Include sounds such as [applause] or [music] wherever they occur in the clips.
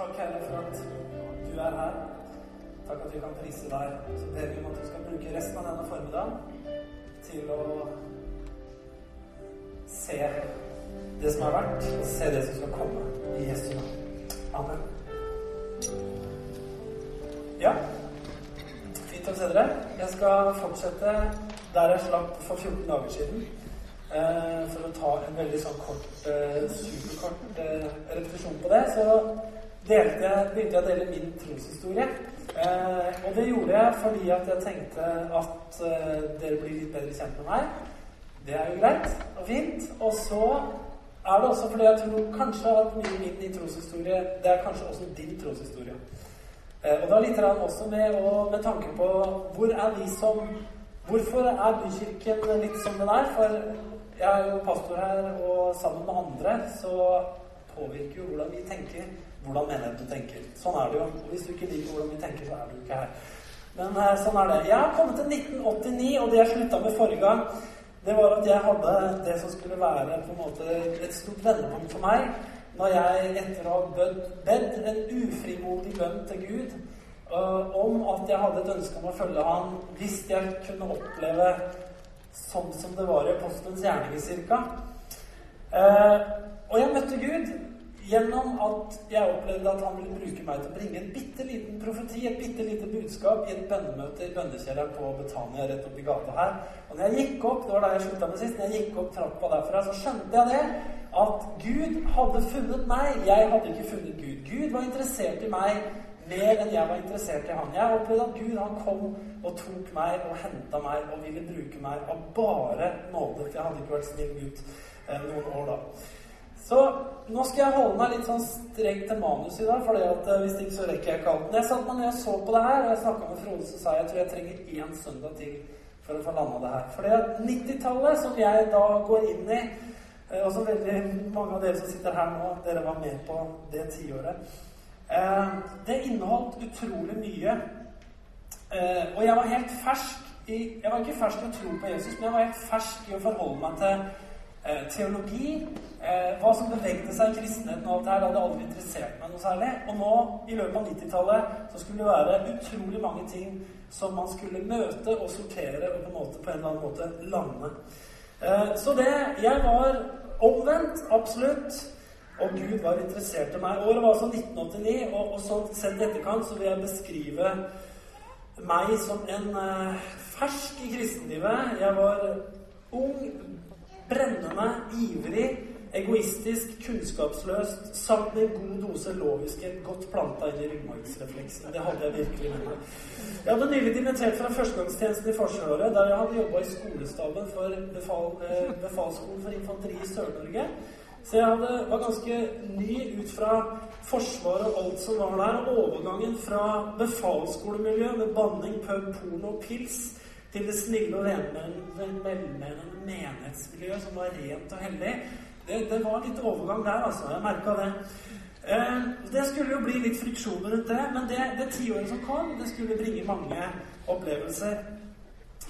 Takk, Herre, for at du er her. Takk at vi kan prise deg. Så ber vi om at du skal bruke resten av denne formiddagen til å se det som har vært, og se det som skal komme. I Jesu navn. Amen. Ja, fint å se dere. Jeg skal fortsette der jeg slapp for 14 dager siden. Eh, for å ta en veldig sånn kort, eh, superkort eh, repetisjon på det, så delte jeg, begynte jeg å dele min troshistorie. Eh, og det gjorde jeg fordi at jeg tenkte at eh, dere blir litt bedre kjent med meg. Det er jo greit og fint. Og så er det også fordi jeg tror kanskje at mye min troshistorie Det er kanskje også din troshistorie. Eh, og da litt også med, og med tanke på hvor er vi som Hvorfor er Bykirken litt som den er? For jeg er jo pastor her, og sammen med andre så påvirker jo hvordan vi tenker, hvordan menigheten tenker. Sånn er det jo. Og hvis du ikke liker hvordan vi tenker, så er du ikke her. Men eh, sånn er det. Jeg har kommet til 1989, og det jeg slutta med forrige gang, det var at jeg hadde det som skulle være på en måte et stort vendepunkt for meg. Når jeg etter å ha bedt en ufrimodig bønn til Gud uh, om at jeg hadde et ønske om å følge Han hvis jeg kunne oppleve sånn som det var i apostelens gjerninger cirka. Uh, og jeg møtte Gud gjennom at jeg opplevde at han ville bruke meg til å bringe en bitte liten profeti, et bitte lite budskap, i et bønnemøte i bønnekjelleren på Betania rett oppi gata her. Og når jeg gikk opp det var da jeg slutta med sist, når jeg gikk opp trappa derfra, så skjønte jeg det. At Gud hadde funnet meg. Jeg hadde ikke funnet Gud. Gud var interessert i meg mer enn jeg var interessert i han. Jeg opplevde at Gud han kom og tok meg og henta meg og ville bruke meg av bare nåde. For jeg hadde ikke vært snill gutt eh, noen år da. Så nå skal jeg holde meg litt sånn strengt til manus i dag, at eh, hvis ikke så rekker jeg ikke jeg satt meg ned og så på det her, og jeg snakka med Frode, så sa jeg at jeg tror jeg trenger én søndag til for å få landa det her. For det at 90-tallet, som jeg da går inn i, eh, og som veldig mange av dere som sitter her nå, dere var med på det tiåret eh, Det inneholdt utrolig mye. Og jeg var helt fersk i Jeg var ikke fersk i å tro på Jesus, men jeg var helt fersk i å forholde meg til teologi, eh, hva som bevegde seg i kristenheten og alt det her, hadde aldri interessert meg noe særlig. Og nå, i løpet av 90-tallet, så skulle det være utrolig mange ting som man skulle møte og sortere og på en, måte, på en eller annen måte lande. Eh, så det Jeg var omvendt, absolutt. Og Gud var interessert i meg. Året var altså 1989, og, og sånn sett i etterkant så vil jeg beskrive meg som en fersk i kristenlivet. Jeg var ung, brennende, ivrig, egoistisk, kunnskapsløst, samt med en god dose logiske, godt planta inn i ryggmargsrefleksen. Det hadde jeg virkelig med meg. Jeg hadde nylig dimittert fra førstegangstjenesten i Forsvaret, der jeg hadde jobba i skolestaben for befal, eh, befalsskolen for infanteri i Sør-Norge. Så jeg hadde, var ganske ny ut fra Forsvaret og alt som var der. Overgangen fra befalsskolemiljø med banning, pub, porno og pils til det snille og velmenende menighetsmiljøet som var rent og hellig. Det, det, var litt overgang der, altså. Jeg merka det. Eh, det skulle jo bli litt friksjoner rundt det, men det, det tiåret som kom, det skulle bringe mange opplevelser.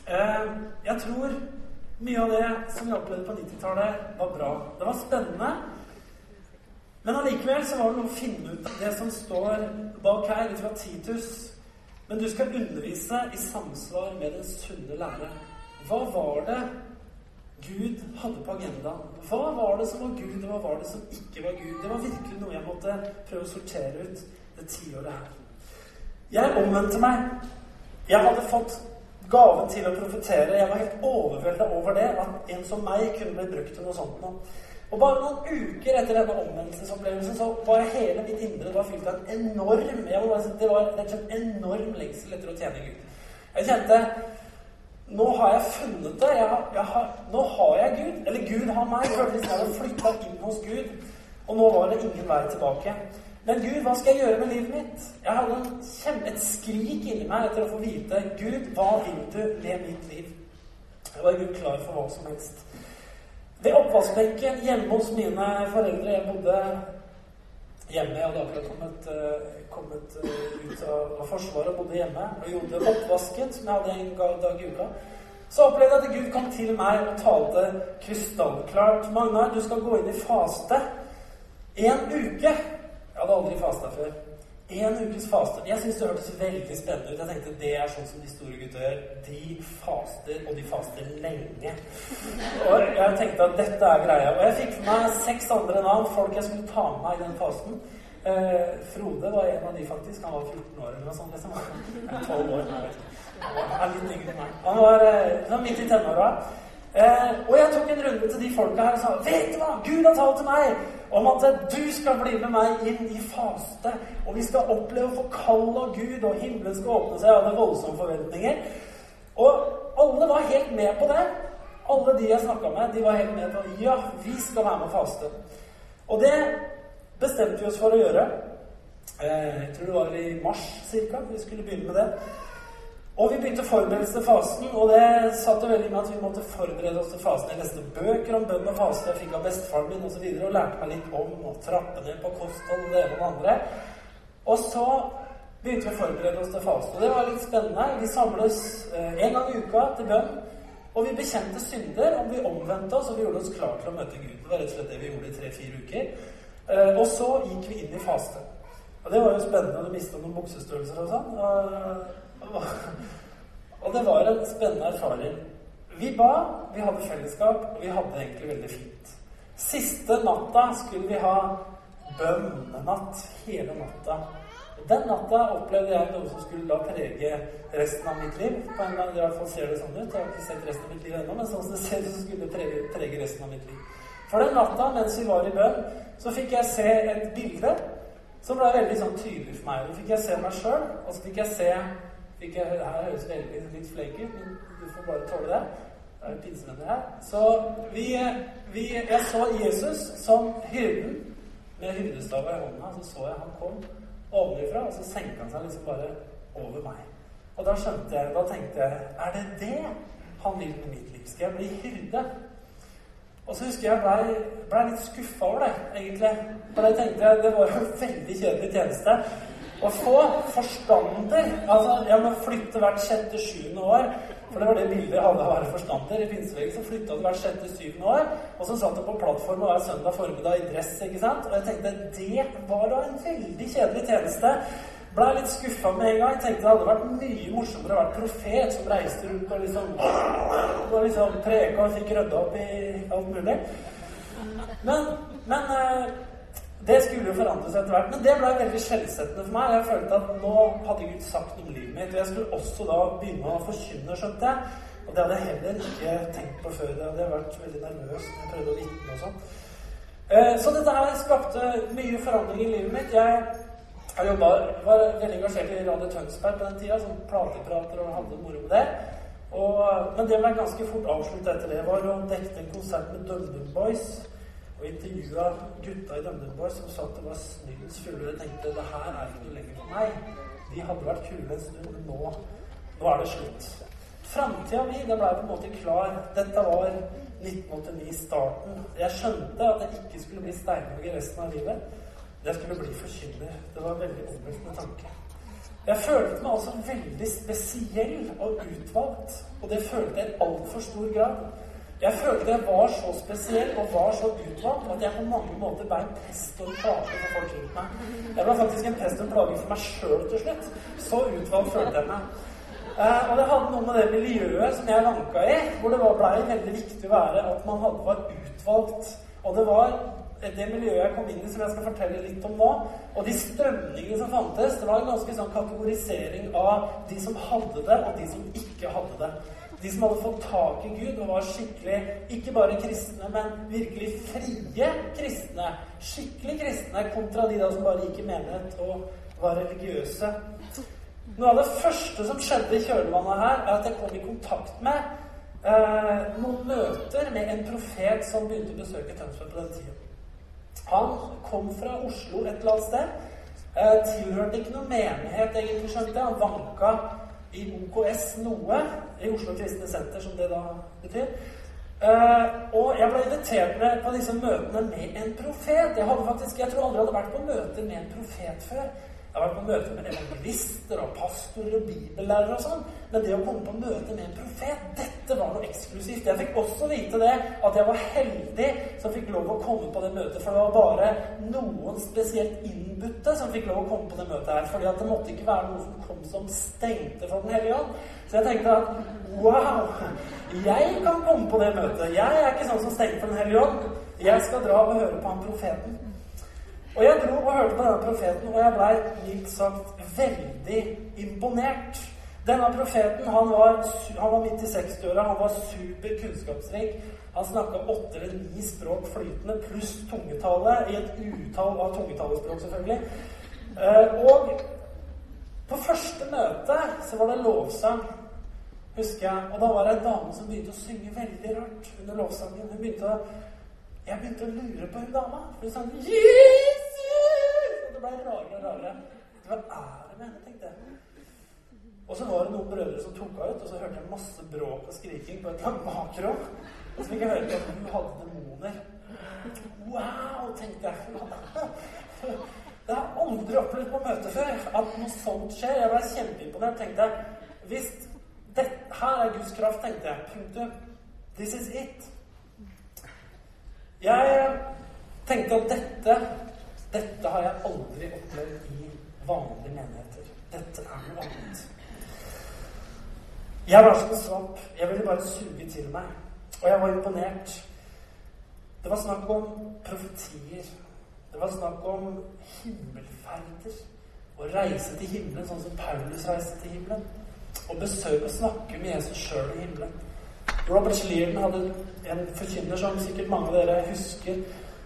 Eh, jeg tror mye av det som vi opplevde på 90-tallet, var bra. Det var spennende. Men allikevel så var det noe å finne ut av det som står bak her, fra Titus men du skal undervise i samsvar med den sunne lære. Hva var det Gud hadde på agendaen? Hva var det som var Gud, og hva var det som ikke var Gud? Det var virkelig noe jeg måtte prøve å sortere ut det tiåret her. Jeg omvendte meg. Jeg hadde fått gaven til å profetere. Jeg var helt overvelda over det, at en som meg kunne bli brukt til noe sånt noe. Og bare noen uker etter denne omvendelsesopplevelsen så var hele mitt indre var fylt av en enorm jeg må si, Det var slett enorm lengsel etter å tjene Gud. Jeg kjente Nå har jeg funnet det. Jeg jeg har, nå har jeg Gud. Eller Gud har meg. Jeg følte liksom jeg hadde flytta inn hos Gud. Og nå var det ingen vei tilbake. Men Gud, hva skal jeg gjøre med livet mitt? Jeg hadde en et skrik inni meg etter å få vite Gud, hva vil du med mitt liv? Jeg var Gud klar for hva som helst. Ved oppvaskbenken hjemme hos mine foreldre Jeg bodde hjemme. Jeg hadde akkurat kommet, uh, kommet uh, ut av, Forsvaret og bodde hjemme. Og gjorde oppvasken, som jeg hadde en dag i uka. Så opplevde jeg at Gud kom til meg og talte krystallklart. Magnar, du skal gå inn i faste. En uke. Jeg hadde aldri fasta før. En ukes faste. Jeg syns det hørtes veldig spennende ut. Jeg tenkte det er sånn som de store gutta gjør. De faster, og de faster lenge. Og jeg tenkte at dette er greia. Og jeg fikk for meg seks andre navn, folk jeg skulle ta med meg i den fasten. Eh, Frode var en av de, faktisk. Han var 14 år eller noe sånt. liksom. 12 år. Han er litt yngre enn meg. Han var, eh, midt i tenåra. Eh, og jeg tok en runde til de folka her og sa Vet du hva? Gud har talt til meg om at du skal bli med meg inn i faste. Og vi skal oppleve å få kall av Gud, og himmelen skal åpne seg. Jeg hadde voldsomme forventninger. Og alle var helt med på det. Alle de jeg snakka med, de var helt med på ja, vi skal være med og faste. Og det bestemte vi oss for å gjøre. Eh, jeg tror det var i mars ca. Vi skulle begynne med det. Og vi begynte å forberede oss til fasen, og det satte veldig med at vi måtte forberede oss til fasen. Jeg leste bøker om bønn og faste jeg fikk av bestefaren min osv. Og, så videre, og lærte meg litt om å trappe ned på kosthold og det ene og det andre. Og så begynte vi å forberede oss til fasen, Og det var litt spennende. Vi samles eh, en gang i uka til bønn. Og vi bekjente synder, og vi omvendte oss, og vi gjorde oss klar til å møte Gud. Det var rett og slett det vi gjorde i tre-fire uker. Eh, og så gikk vi inn i faste. Og det var jo spennende. Du mista noen buksestørrelser og sånn. Og det var en spennende erfaring. Vi ba, vi hadde fellesskap, og vi hadde det egentlig veldig fint. Siste natta skulle vi ha bønnenatt hele natta. Og Den natta opplevde jeg noe som skulle da prege resten av mitt liv. På en gang, i hvert fall ser det sånn ut. Jeg har ikke sett resten av mitt liv ennå, men sånn som det ser ut, så skulle det prege, prege resten av mitt liv. For den natta, mens vi var i bønn, så fikk jeg se et bilde som ble veldig sånn tydelig for meg. Da fikk jeg se meg sjøl, og så fikk jeg se fikk jeg, Her høres veldig litt flaky ut, men du får bare tåle det. Det er jo pinsevenner her. Så vi, vi, jeg så Jesus som hyrden med hyrdestava i hånda. Så så jeg han kom ovenfra, og så senka han seg liksom bare over meg. Og da skjønte jeg, da tenkte jeg Er det det han vil med mitt liv? Skal jeg bli hyrde? Og så husker jeg blei ble litt skuffa over det, egentlig. For jeg tenkte jeg det var en veldig kjedelig tjeneste. Å få forstander Altså, jeg må flytte hvert sjette-sjuende år. For det var det bildet jeg hadde av å være forstander. I pinsebevegelsen flytta du hvert sjette-syvende år. Og så satt du på plattform hver søndag formiddag i dress. ikke sant? Og jeg tenkte det var da en veldig kjedelig tjeneste. Blei litt skuffa med en gang. Tenkte det hadde vært mye morsommere å være profet som reiste rundt og liksom, og liksom preka og fikk rydda opp i alt mulig. Men, men det skulle jo forandre seg etter hvert. Men det ble veldig skjellsettende for meg. Jeg følte at nå hadde Gud sagt noe om livet mitt. Og jeg skulle også da begynne å forkynne, skjønte jeg. Og det hadde jeg heller ikke tenkt på før. Det hadde jeg vært veldig nervøs når jeg prøvde å vitne og sånn. Eh, så dette her skapte mye forandring i livet mitt. Jeg jobbet, var veldig engasjert i Radio Tønsberg på den tida, som plateprater og hadde moro med det. Og, men det ble ganske fort avsluttet etter det. Jeg var og dekket en konsert med DumDum Boys og intervjua gutta i DumDum som sa at det var snillens fulle. Jeg tenkte det her er ikke noe lenger for meg. De hadde vært kule en stund, men nå, nå er det slutt. Framtida mi det blei på en måte klar. Dette var 1989-starten. Jeg skjønte at jeg ikke skulle bli steinhugger resten av livet. Jeg skulle bli forkynner. Det var en veldig omveltende tanke. Jeg følte meg altså veldig spesiell og utvalgt, og det følte jeg i altfor stor grad. Jeg følte jeg var så spesiell og var så utvalgt at jeg på mange måter ble en pest og en plage for folk rundt meg. Jeg ble faktisk en pest og en plage for meg sjøl til slutt. Så utvalgt følte jeg meg. Eh, og det hadde noe med det miljøet som jeg lanka i, hvor det blei veldig viktig å være at man hadde, var utvalgt. Og det var det miljøet jeg kom inn i, som jeg skal fortelle litt om nå. Og de strømningene som fantes, det var en ganske sånn kategorisering av de som hadde det, og de som ikke hadde det. De som hadde fått tak i Gud og var skikkelig ikke bare kristne, men virkelig frie kristne. Skikkelig kristne kontra de da som bare gikk i menighet og var religiøse. Noe av det første som skjedde i kjølvannet her, er at jeg kom i kontakt med eh, noen møter med en profet som begynte å besøke Tønsberg på den tiden. Han kom fra Oslo et eller annet sted. Eh, tilhørte ikke noen menighet, egentlig, skjønte jeg. Han vanka i OKS noe, i Oslo Kristne Senter, som det da betyr. Uh, og jeg ble invitert med på disse møtene med en profet. Jeg hadde faktisk, jeg tror aldri jeg hadde vært på møter med en profet før. Jeg har vært på møte med evangelister og pastorer og bibellærere og sånn. Men det å komme på møte med en profet, dette var noe eksklusivt. Jeg fikk også vite det, at jeg var heldig som fikk lov å komme på det møtet. For det var bare noen spesielt innbudte som fikk lov å komme på det møtet her. fordi at det måtte ikke være noe som kom som stengte for Den hellige ånd. Så jeg tenkte at wow, jeg kan komme på det møtet. Jeg er ikke sånn som stenger for Den hellige ånd. Jeg skal dra og høre på han profeten. Og jeg dro og hørte på denne profeten, og jeg blei mildt sagt veldig imponert. Denne profeten han var, han var midt i 60-åra, han var super kunnskapsrik. Han snakka åtte eller ni språk flytende, pluss tungetale i et utall av tungetalespråk, selvfølgelig. Eh, og på første møte så var det lovsang, husker jeg. Og da var det en dame som begynte å synge veldig rart under lovsangen. Hun begynte å Jeg begynte å lure på hun dama. Hun sang 'Jesus!' Og det ble rarere og rarere. Hva er det med henne, tenkte jeg. Og så var det noen brødre som tok henne ut, og så hørte jeg masse bråk og skriking på et bakrom. Og så fikk jeg høre at hun hadde demoner. Wow, tenkte jeg. [laughs] Det har jeg aldri opplevd på møte før. At noe sånt skjer. Jeg ble kjempeimponert. tenkte jeg, Hvis det, her er Guds kraft, tenkte jeg. Punktum. This is it. Jeg tenkte at dette dette har jeg aldri opplevd i vanlige menigheter. Dette er noe annet. Jeg var som en svamp. Jeg ville bare suge til meg. Og jeg var imponert. Det var snakk om profetier. Det var snakk om himmelferder. Å reise til himmelen sånn som Paulus reiste til himmelen. Å besøke og snakke med Jesus sjøl i himmelen. Robert Learden hadde en forkynner som sikkert mange av dere husker,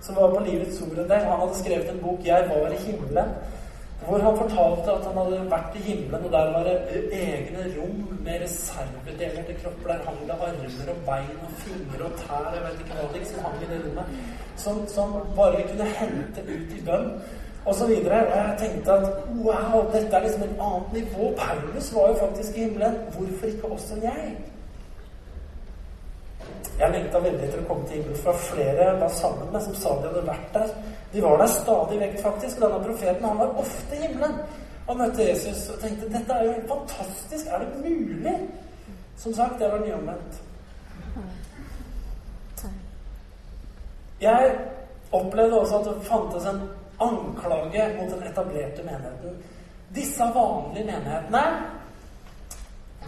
som var på Livets ord en del. Han hadde skrevet en bok 'Jeg var i himmelen', hvor han fortalte at han hadde vært i himmelen, og der var det egne rom med reservedeler til kropp Der hang det armer og bein og fingre og tær jeg vet ikke hva det som hang i det rommet, som, som bare kunne hente ut i bønn. Og så videre. Og jeg tenkte at wow, dette er liksom et annet nivå. Paulus var jo faktisk i himmelen. Hvorfor ikke også jeg? Jeg lengta veldig etter å komme til himmelen, for flere jeg var sammen med, som sa de hadde vært der. De var der stadig vekk, faktisk. Denne profeten han var ofte i himmelen og møtte Jesus og tenkte dette er jo helt fantastisk. Er det mulig? Som sagt, jeg var nyomvendt. Jeg opplevde også at det fantes en anklage mot den etablerte menigheten. Disse vanlige menighetene,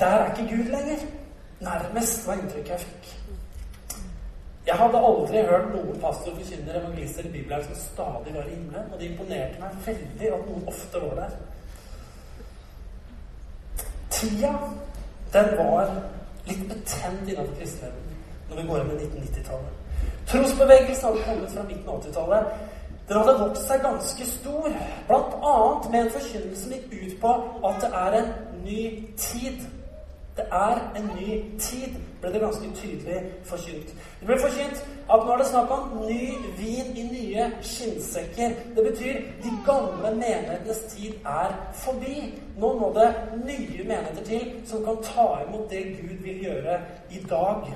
der er ikke Gud lenger. Nærmest var inntrykket jeg fikk. Jeg hadde aldri hørt noen pastor, forkynner, evangelister i Bibelen som stadig var i himmelen, og det imponerte meg veldig at noen ofte var der. Tida, den var litt betent innenfor kristendommen når vi går inn i 1990-tallet. Trosbevegelsen hadde kommet fra midten av 80-tallet. Den hadde vokst seg ganske stor, bl.a. med en forkynnelse som gikk ut på at det er en ny tid. Det er en ny tid, ble det ganske tydelig forkynt. Det ble forkynt at nå er det snakk om ny vin i nye skinnsekker. Det betyr de gamle menighetenes tid er forbi. Nå må det nye menigheter til som kan ta imot det Gud vil gjøre i dag.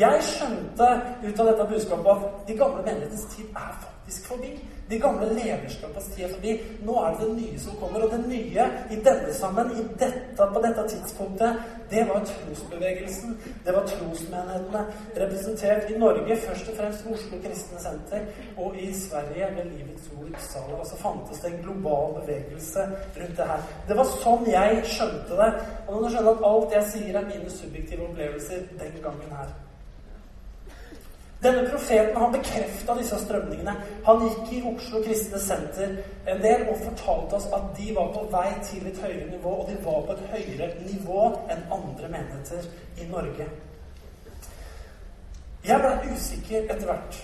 Jeg skjønte ut av dette budskapet at de gamle menighetenes tid er faktisk forbi. De gamle lederskapets tid er forbi. Nå er det det nye som kommer. Og det nye i denne sammen, i dette, på dette tidspunktet, det var trosbevegelsen. Det var trosmenighetene. Representert i Norge først og fremst ved Oslo Kristne Senter, og i Sverige ved Livets Ord Uppsala. Og så fantes det en global bevegelse rundt det her. Det var sånn jeg skjønte det. Og nå skjønner at alt jeg sier, er mine subjektive opplevelser den gangen her. Denne profeten han bekrefta disse strømningene. Han gikk i Oslo Kristne Senter en del og fortalte oss at de var på vei til et høyere nivå, og de var på et høyere nivå enn andre menigheter i Norge. Jeg ble usikker etter hvert.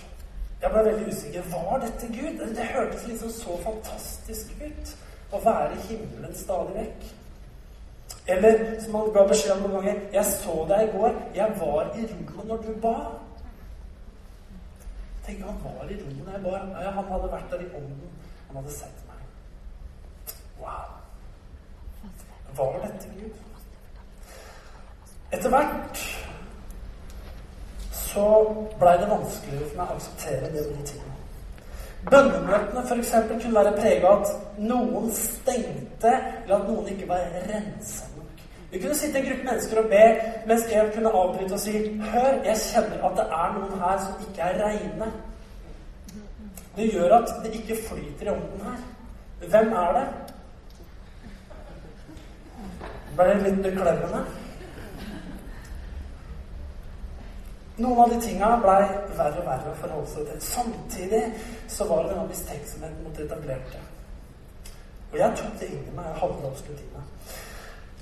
Jeg ble veldig usikker. Var dette Gud? Det hørtes liksom så fantastisk ut å være i himmelen stadig vekk. Eller som han ga beskjed om noen ganger Jeg så deg i går. Jeg var i rommet når du ba. Tenk, han var i rommet jeg var. Ja, han hadde vært der i ånden. Han hadde sett meg. Wow. Var dette Gud? Etter hvert så blei det vanskeligere for meg å akseptere det nye tiden. Bønnemøtene f.eks. kunne være prega at noen stengte, eller at noen ikke var rensa. Vi kunne sitte en gruppe mennesker og be, mens en kunne avbryte og si Hør, jeg kjenner at det er noen her som ikke er reine. Det gjør at det ikke flyter i ånden her. Hvem er det? Ble det litt beklemmende? Noen av de tinga blei verre og verre å forholde seg til. Samtidig så var det denne mistenksomheten mot det etablerte. Og jeg tok det inn i meg. Jeg hadde det i meg.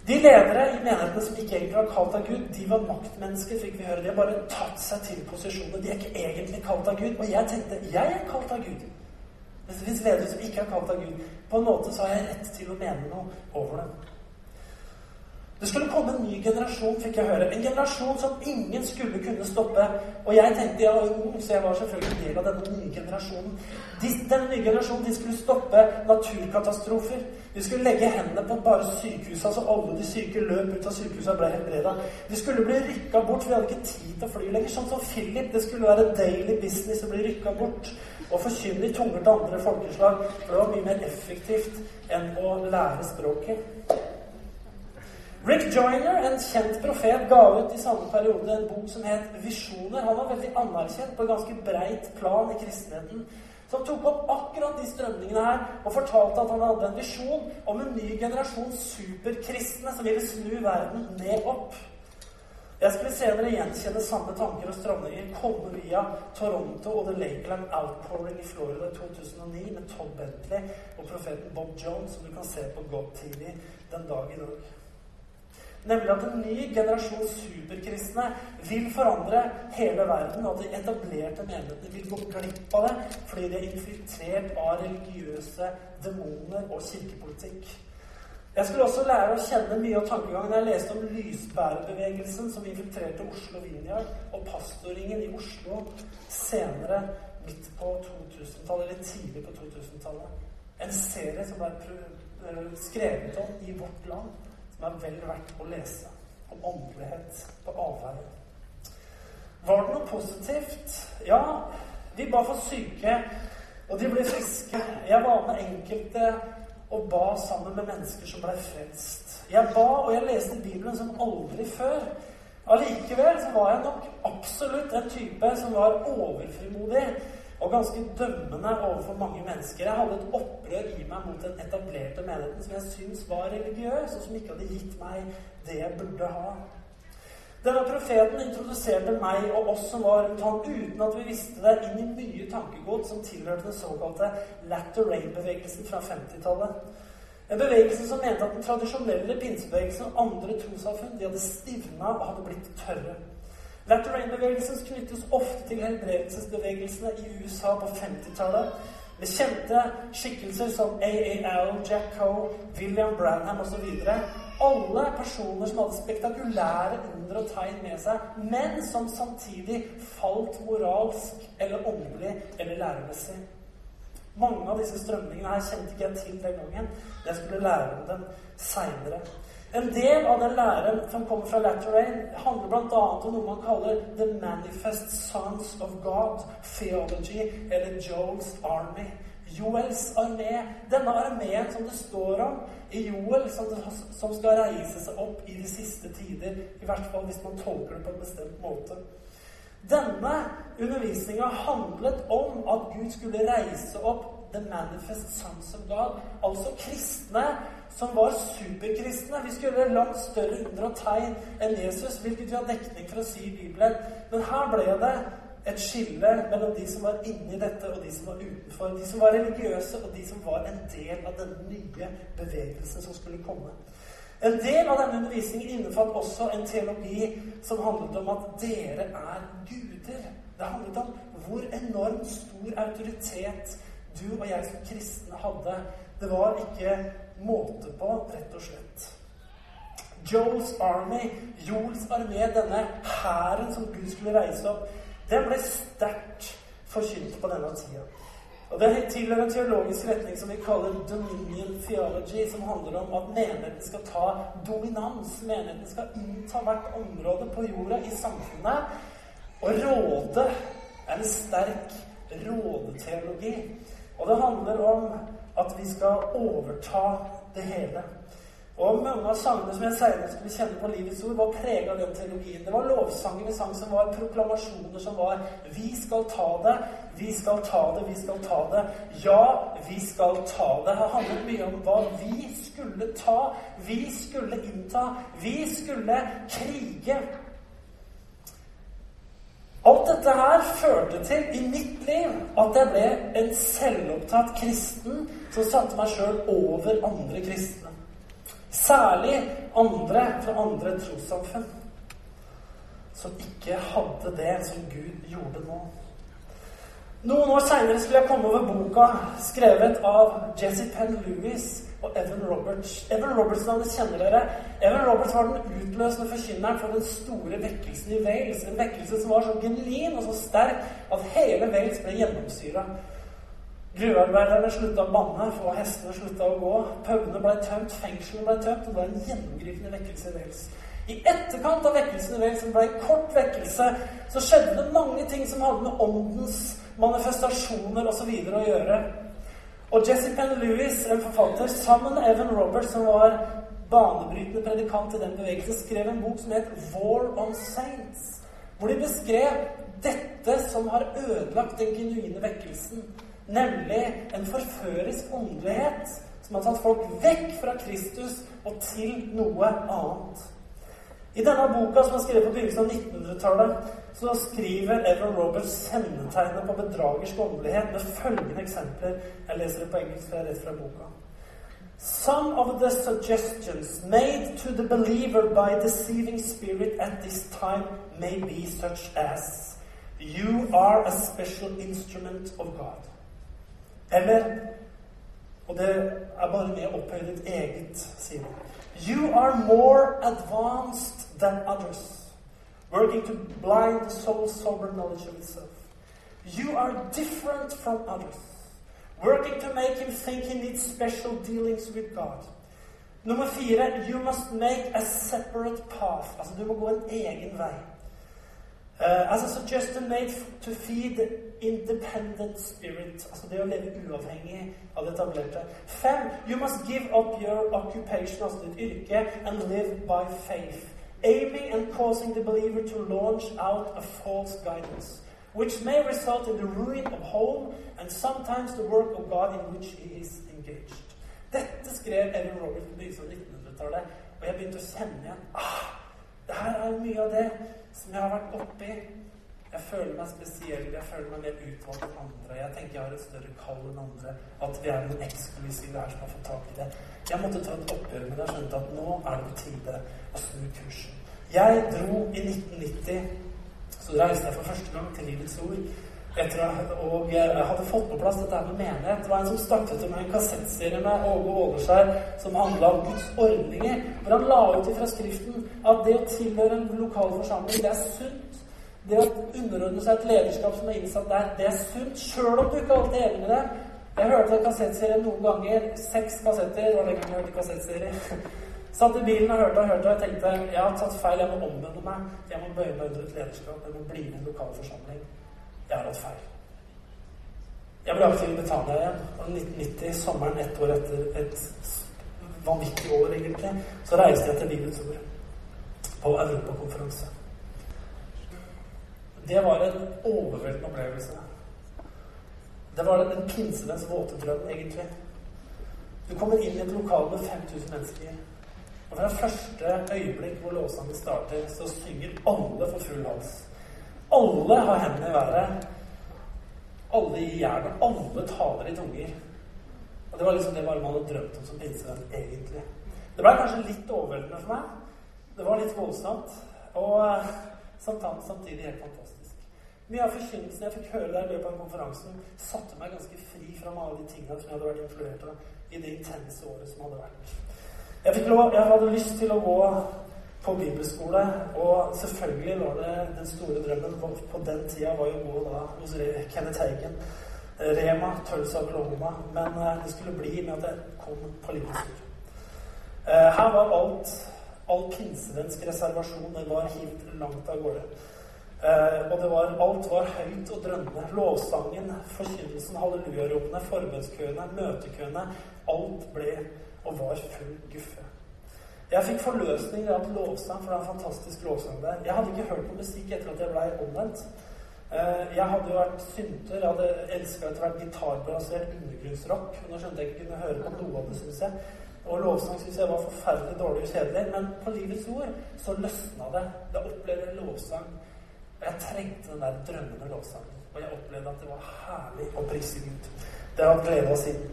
De ledere i menighetene som ikke egentlig var kalt av Gud, de var maktmennesker, fikk vi høre. De har bare tatt seg til posisjoner. De er ikke egentlig kalt av Gud. Og jeg tenkte jeg er kalt av Gud. Hvis det fins ledere som ikke er kalt av Gud, på en måte så har jeg rett til å mene noe over dem. Det skulle komme en ny generasjon, fikk jeg høre. En generasjon som ingen skulle kunne stoppe. Og jeg tenkte jeg så jeg var selvfølgelig en del av denne nye generasjonen. De, denne nye generasjonen de skulle stoppe naturkatastrofer. De skulle legge hendene på bare sykehusene, så alle de syke løp ut av sykehusene og ble helbreda. De skulle bli rykka bort, for vi hadde ikke tid til å fly lenger. Sånn som Philip. Det skulle være daily business å bli rykka bort og forkynne i tunger til andre folkeslag. For det var mye mer effektivt enn å lære språket. Rick Joyner, en kjent profet, ga ut i samme periode en bok som het 'Visjoner'. Han var veldig anerkjent på et ganske breit plan i kristenheten. Som tok opp akkurat de strømningene her og fortalte at han hadde en visjon om en ny generasjon superkristne som ville snu verden ned opp. Jeg skulle senere gjenkjenne samme tanker og strømninger komme via Toronto og The Lakeland Outpouring i Florida 2009 med Todd Bentley og profeten Bob Jones, som du kan se på God TV den dag i dag. Nemlig at en ny generasjon superkristne vil forandre hele verden, og at de etablerte menighetene vil gå glipp av det fordi de er infiltrert av religiøse demoner og kirkepolitikk. Jeg skulle også lære å kjenne mye av tankegangen jeg leste om lysbærerbevegelsen som infiltrerte Oslo Vinjar, og pastoringen i Oslo senere midt på 2000-tallet, eller tidlig på 2000-tallet. En serie som ble skrevet om i Vårt Land som er vel verdt å lese. Om åndelighet på avveier. Var det noe positivt? Ja, de ba for syke, og de ble friske. Jeg var med enkelte og ba sammen med mennesker som ble frelst. Jeg ba, og jeg leste Bibelen som aldri før. Allikevel så var jeg nok absolutt en type som var overfrimodig og ganske dømmende overfor mange mennesker. Jeg hadde et opprør i meg mot den etablerte menigheten som jeg syntes var religiøs, og som ikke hadde gitt meg det jeg burde ha. Denne profeten introduserte meg og oss som var rundt ham, uten at vi visste det, inn i mye tankegods som tilhørte den såkalte Latter Rain-bevegelsen fra 50-tallet. En bevegelse som mente at den tradisjonelle pinsebevegelsen og andre trossamfunn de hadde stivna og hadde blitt tørre. Latter Rain-bevegelsen knyttes ofte til helbredelsesbevegelsene i USA på 50-tallet. Med kjente skikkelser som AAL, Jack Coe, William Branham osv. Alle personer som hadde spektakulære under og tegn med seg, men som samtidig falt moralsk eller åndelig eller læremessig. Mange av disse strømningene her kjente ikke jeg til den gangen. Jeg skulle lære om dem seinere. En del av den læren som kommer fra Latterane, handler bl.a. om noe man kaller The Manifest Sons of God Theology, eller Joel's Army. Joels armé. Denne armeen som det står om i Joel, som, det, som skal reise seg opp i de siste tider. I hvert fall hvis man tolker det på en bestemt måte. Denne undervisninga handlet om at Gud skulle reise opp The Manifest Sons of God, altså kristne som var superkristne. Vi skulle gjøre langt større under og tegn enn Jesus, hvilket vi har dekning for å si i Bibelen. Men her ble det et skille mellom de som var inni dette, og de som var utenfor. De som var religiøse, og de som var en del av denne nye bevegelsen som skulle komme. En del av denne undervisningen innefatt også en teologi som handlet om at dere er guder. Det handlet om hvor enormt stor autoritet du og jeg som kristne hadde. Det var ikke måte på, rett og slett. Joels Army, Joels armé, denne hæren som Gud skulle reise opp, den ble sterkt forkynt på denne tida. Og Det tilhører en teologisk retning som vi kaller dominion theology, som handler om at menigheten skal ta dominans. Menigheten skal innta hvert område på jorda i samfunnet og råde er en sterk rådeteologi. Og det handler om at vi skal overta det hele. Og mange av sangene som jeg senere skulle kjenne på livets ord, var prega av den teologien. Det var lovsanger vi sang som var proklamasjoner som var 'Vi skal ta det, vi skal ta det, vi skal ta det'. Ja, vi skal ta det. Det handlet mye om hva vi skulle ta. Vi skulle innta. Vi skulle krige. Alt dette her førte til i mitt liv at jeg ble en selvopptatt kristen som satte meg sjøl over andre kristne. Særlig andre fra andre trossamfunn. Som ikke hadde det som Gud gjorde nå. Noen år seinere skulle jeg komme over boka skrevet av Jesse Penn Lewis og Evan Roberts. Evan Roberts-navnet kjenner dere. Evan Roberts var den utløsende forkynneren for den store vekkelsen i Wales. En vekkelse som var så genuin og så sterk at hele Wales ble gjennomsyra. Gruvearbeiderne slutta å banne, få hestene slutta å gå. Pubene ble tømt, fengslene ble tømt, og det var en gjennomgripende vekkelse i Wales. I etterkant av vekkelsen i Wales, som ble en kort vekkelse, så skjedde det mange ting som hadde med åndens manifestasjoner osv. å gjøre. Og Penn Lewis, en forfatter, sammen med Evan Roberts, som var banebrytende predikant i den bevegelsen, skrev en bok som het 'War on Saints', hvor de beskrev dette som har ødelagt den genuine vekkelsen, nemlig en forførisk åndelighet som har tatt folk vekk fra Kristus og til noe annet. I denne boka, som er skrevet på begynnelsen av 1900-tallet, så skriver Evan Roberts kjennetegnet på bedragersk åndelighet med følgende eksempler. Jeg leser det på engelsk, for jeg er rett fra boka. Some of the suggestions made to the believer by deceiving spirit at this time may be such as You are a special instrument of God. Eller Og det er bare med ditt eget, sier You are more advanced than others, working to blind the soul's sober knowledge of itself. You are different from others, working to make him think he needs special dealings with God. Nummer fire you must make a separate path. Altså, du må gå en egen vei. Uh, as a suggestion made to feed the independent spirit, altså det å leve uavhengig av det etablerte. Fem, you must give up your occupation, altså ditt yrke, and live by faith. Aiming and causing the believer to launch out a false guidance, which may result in the ruin of home and sometimes the work of God in which he is engaged. Dette skrev Evan Robert på begynnelsen av 1900-tallet, og jeg begynte å kjenne igjen ah, det her er mye av det som jeg har vært oppi. Jeg føler meg spesiell, jeg føler meg mer utvalgt enn andre. Jeg tenker jeg har et større kall enn andre. At vi er noen eksklusive her som har fått tak i det. Jeg måtte ta et oppgjør med det og skjønte at nå er det på tide å snu kursen. Jeg dro i 1990. Så reiste jeg for første gang til Livets Ord. Etter, og jeg hadde fått på plass dette med menighet. Det var en som startet med en kassettserie med Åge Åleskjær som handla om Guds ordninger. Hvor han la ut fra Skriften at det å tilhøre en lokal forsamling, det er sunt. Det å underordne seg et lederskap som er innsatt der, det er sunt. Sjøl om du ikke alltid er enig med det. Jeg hørte kassettserien noen ganger. Seks kassetter. Det var lenge jeg hørte kassettserie. Satt i bilen og hørte og hørte, og jeg tenkte jeg har tatt feil. Jeg må omvende meg. Jeg må bøye meg under et lederskap. Jeg må bli med i en lokal forsamling. Jeg har hatt feil. Jeg ble aktiv i Betania igjen. Og 1990, sommeren ett år etter et vanvittig år, egentlig, så reiste jeg til Livets Ord på Europakonferanse. Det var en overveldende opplevelse. Det var en pinsedens våte drøm, egentlig. Du kommer inn i et lokal med 5000 mennesker. Og fra første øyeblikk hvor låsene starter, så synger alle for full hals. Alle har hendene i været. Alle gir jernet. Alle taler i tunger. Og det var liksom det bare man hadde drømt om som pinsevenn, egentlig. Det ble kanskje litt overveldende for meg. Det var litt voldsomt. Og eh, samtidig helt fantastisk. Mye av forkynnelsen jeg fikk høre der i løpet av konferansen, satte meg ganske fri fra alle de tingene som jeg hadde vært influert av i det intense året som hadde vært. Jeg, lov, jeg hadde lyst til å gå på bibelskole. Og selvfølgelig var det den store drømmen på den tida var jo å gå da hos Kenneth Haugen. Rema, Tulsa, Oklahoma. Men eh, det skulle bli med at jeg kom på Livets. Eh, her var alt all pinsevensk reservasjon den var hivd langt av gårde. Eh, og det var, alt var høyt og drømmende. Lovsangen, forkynnelsen, hallelujaropene, forbønnskøene, møtekøene. Alt ble og var full guffe. Jeg fikk forløsning av lovsang, for det er en. Jeg hadde ikke hørt på musikk etter at jeg blei omvendt. Eh, jeg hadde jo vært synter. Jeg hadde elska etter hvert gitarbasert undergrunnsrock. Nå skjønte jeg ikke kunne høre på noe av det, syns jeg. Og lovsang syns jeg var forferdelig dårlig og kjedelig. Men på Livets Ord så løsna det. Jeg opplevde lovsang. Og jeg trengte den der drømmende lovsangen. Og jeg opplevde at det var herlig å prise Gud. Det har jeg hatt glede av siden.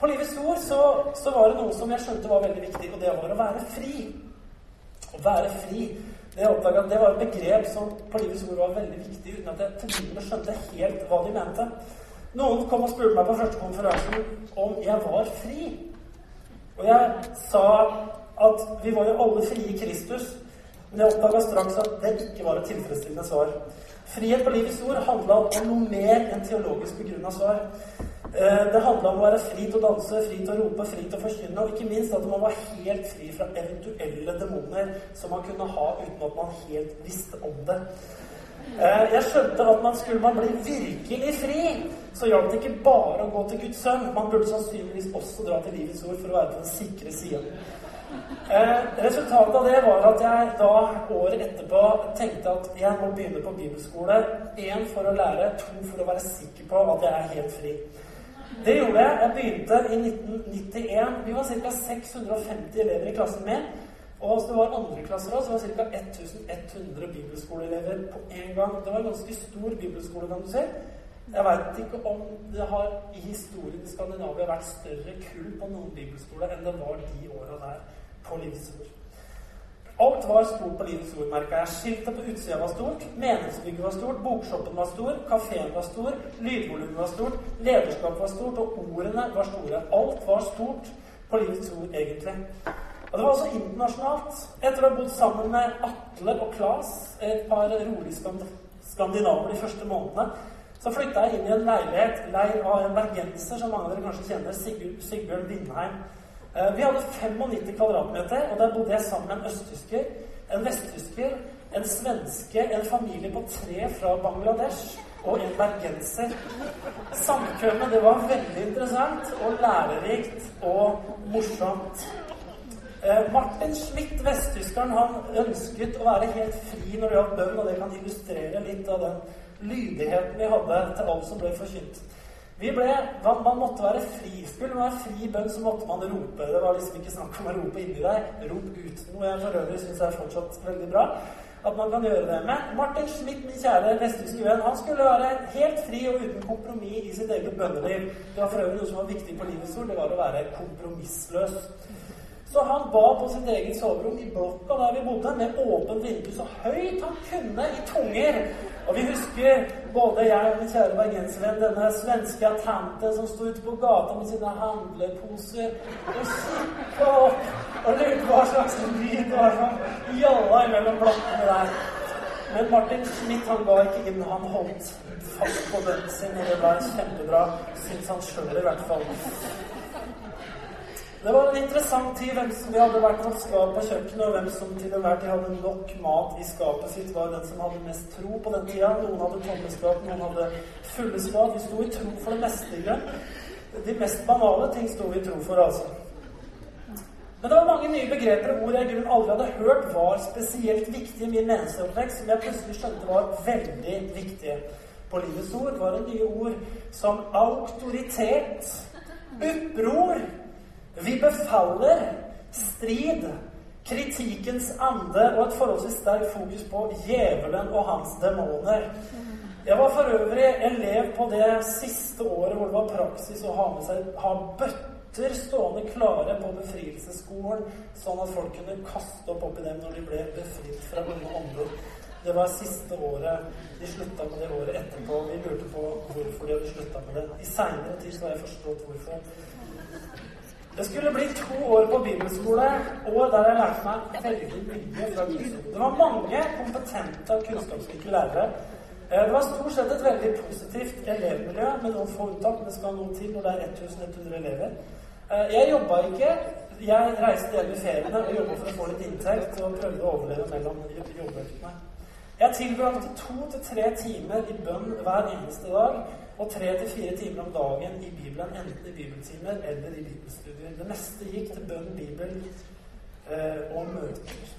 På Livets Ord så, så, var det noe som jeg skjønte var veldig viktig, og det var å være fri. Å være fri. Det jeg oppdaga, det var et begrep som på Livets Ord var veldig viktig, uten at jeg til tider skjønte helt hva de mente. Noen kom og spurte meg på første konferansen om jeg var fri. Og jeg sa at vi var jo alle frie i Kristus, men jeg oppdaga straks at det ikke var et tilfredsstillende svar. Frihet på Livets Ord handla om noe mer enn teologisk begrunna svar. Eh, det handla om å være fri til å danse, fri til å rope, fri til å forkynne, og ikke minst at man var helt fri fra eventuelle demoner som man kunne ha uten at man helt visste om det. Eh, jeg skjønte at man skulle man bli virkelig fri, så hjalp det ikke bare å gå til Guds sønn. Man burde sannsynligvis også dra til Livets ord for å være på den sikre sida. Eh, resultatet av det var at jeg da året etterpå tenkte at jeg må begynne på bibelskole. Én for å lære, to for å være sikker på at jeg er helt fri. Det gjorde jeg. Jeg begynte i 1991. Vi var ca. 650 elever i klassen min. Og hvis det var andreklasser òg, så det var ca. 1100 bibelskoleelever på én gang. Det var en ganske stor bibelskole, kan du si. Jeg veit ikke om det har i historien i Skandinavia vært større kull på noen bibelskole enn det var de åra der på Livsord. Alt var stort på Livets ord, merka jeg. Skiltet på utsida var stort, menighetsbygget var stort, bokshoppen var stor, kafeen var stor, lydvolumet var stort, lederskapet var stort, og ordene var store. Alt var stort på Livets ord, egentlig. Og det var også internasjonalt. Etter å ha bodd sammen med Atle og Klas, et par rolige skandinaver de første månedene, så flytta jeg inn i en leilighet leid av en bergenser som mange av dere kanskje kjenner, Sigbjørn Vindheim. Eh, vi hadde 95 kvadratmeter, og der bodde jeg sammen med en østtysker, en vesttysker, en svenske, en familie på tre fra Bangladesh og en bergenser. Samkvemmet, det var veldig interessant og lærerikt og morsomt. Eh, Martin Schmidt, vesttyskeren, han ønsket å være helt fri når det gjaldt bønn, og det kan illustrere litt av den lydigheten vi hadde til alt som ble forkynt. Vi ble, man, man, måtte være fri. Skulle man være fri bønn, så måtte man rope. Det var liksom ikke snakk om å rope inni deg. Rop ut noe jeg for øvrig syns er fortsatt veldig bra. At man kan gjøre det med. Martin Schmidt, min kjære vesttyske venn, han skulle være helt fri og uten kompromiss i sitt eget bønneliv. Det var for øvrig noe som var viktig på livets ord. Det var å være kompromissløs. Så han ba på sitt eget soverom i blokka der vi bodde, med åpent vindu så høyt han kunne i tunger. Og vi husker, både jeg og min kjære bergenservenn, denne svenske tante som sto ute på gata med sine handleposer og kikka opp og lurte hva slags lyd det var som gjalla mellom blokkene der. Men Martin Schmidt han ga ikke inn. Han holdt fast på bønnen sin, og det ble kjempebra, syns han sjøl i hvert fall. Det var en interessant tid hvem som vi hadde vært hos skap på kjøkkenet, og hvem som til enhver tid hadde nok mat i skapet sitt, var den som hadde mest tro på den tida. Noen hadde tomme skap, noen hadde fulle skap. Vi sto i tro for det meste i grunn. De mest banale ting sto vi i tro for, altså. Men det var mange nye begreper og ord jeg i grunnen aldri hadde hørt var spesielt viktige i min menneskeoppvekst, som jeg plutselig skjønte var veldig viktige. På livets ord var det nye ord som autoritet, oppror vi befaller strid, kritikkens ande og et forholdsvis sterkt fokus på djevelen og hans demoner. Jeg var for øvrig elev på det siste året hvor det var praksis å ha med seg ha bøtter stående klare på befrielsesskolen, sånn at folk kunne kaste opp oppi dem når de ble befridd fra onde ånder. Det var siste året. De slutta med det året etterpå. Vi lurte på hvorfor de hadde slutta med det. I seinere tid så har jeg forstått hvorfor. Det skulle bli to år på bibelskole, og der jeg lærte meg veldig mye fra Guds Det var mange kompetente og kunnskapsrike lærere. Eh, det var stort sett et veldig positivt elevmiljø, med noen få unntak. Det skal noe til når det er 1100 elever. Eh, jeg jobba ikke. Jeg reiste hjem i feriene og jobba for å få litt inntekt og prøvde å overleve mellom jobbøktene. Jeg tilbrakte to til tre timer i bønn hver eneste dag og tre til fire timer om dagen i Bibelen, enten i bibeltimer eller i bibelstudier. Det meste gikk til bønn, bibel eh, og møter.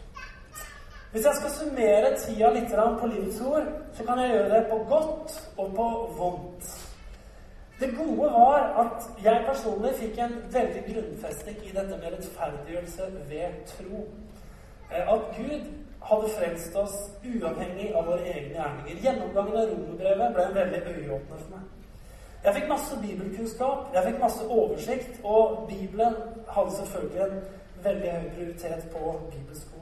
Hvis jeg skal summere tida litt på Livets ord, så kan jeg gjøre det på godt og på vondt. Det gode var at jeg personlig fikk en veldig grunnfesting i dette med rettferdiggjørelse ved tro. Eh, at Gud hadde frelst oss uavhengig av våre egne gjerninger. Gjennomgangen av romerbrevet ble en veldig øyeåpner for meg. Jeg fikk masse bibelkunnskap, jeg fikk masse oversikt, og Bibelen hadde selvfølgelig en veldig høy prioritet på bibelskolen.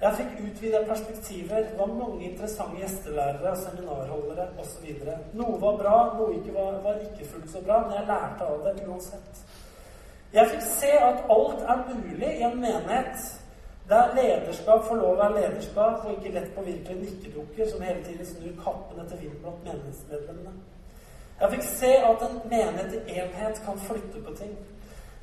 Jeg fikk utvida perspektiver. Det var mange interessante gjestelærere, seminarholdere osv. Noe var bra, noe ikke var, var ikke fullt så bra, men jeg lærte av det uansett. Jeg fikk se at alt er mulig i en menighet der lederskap får lov å være lederskap, og ikke lett påvirkelige nikkedukker som hele tiden snur kappen etter vinden blant menighetsmedlemmene. Jeg fikk se at en menighet i enhet kan flytte på ting.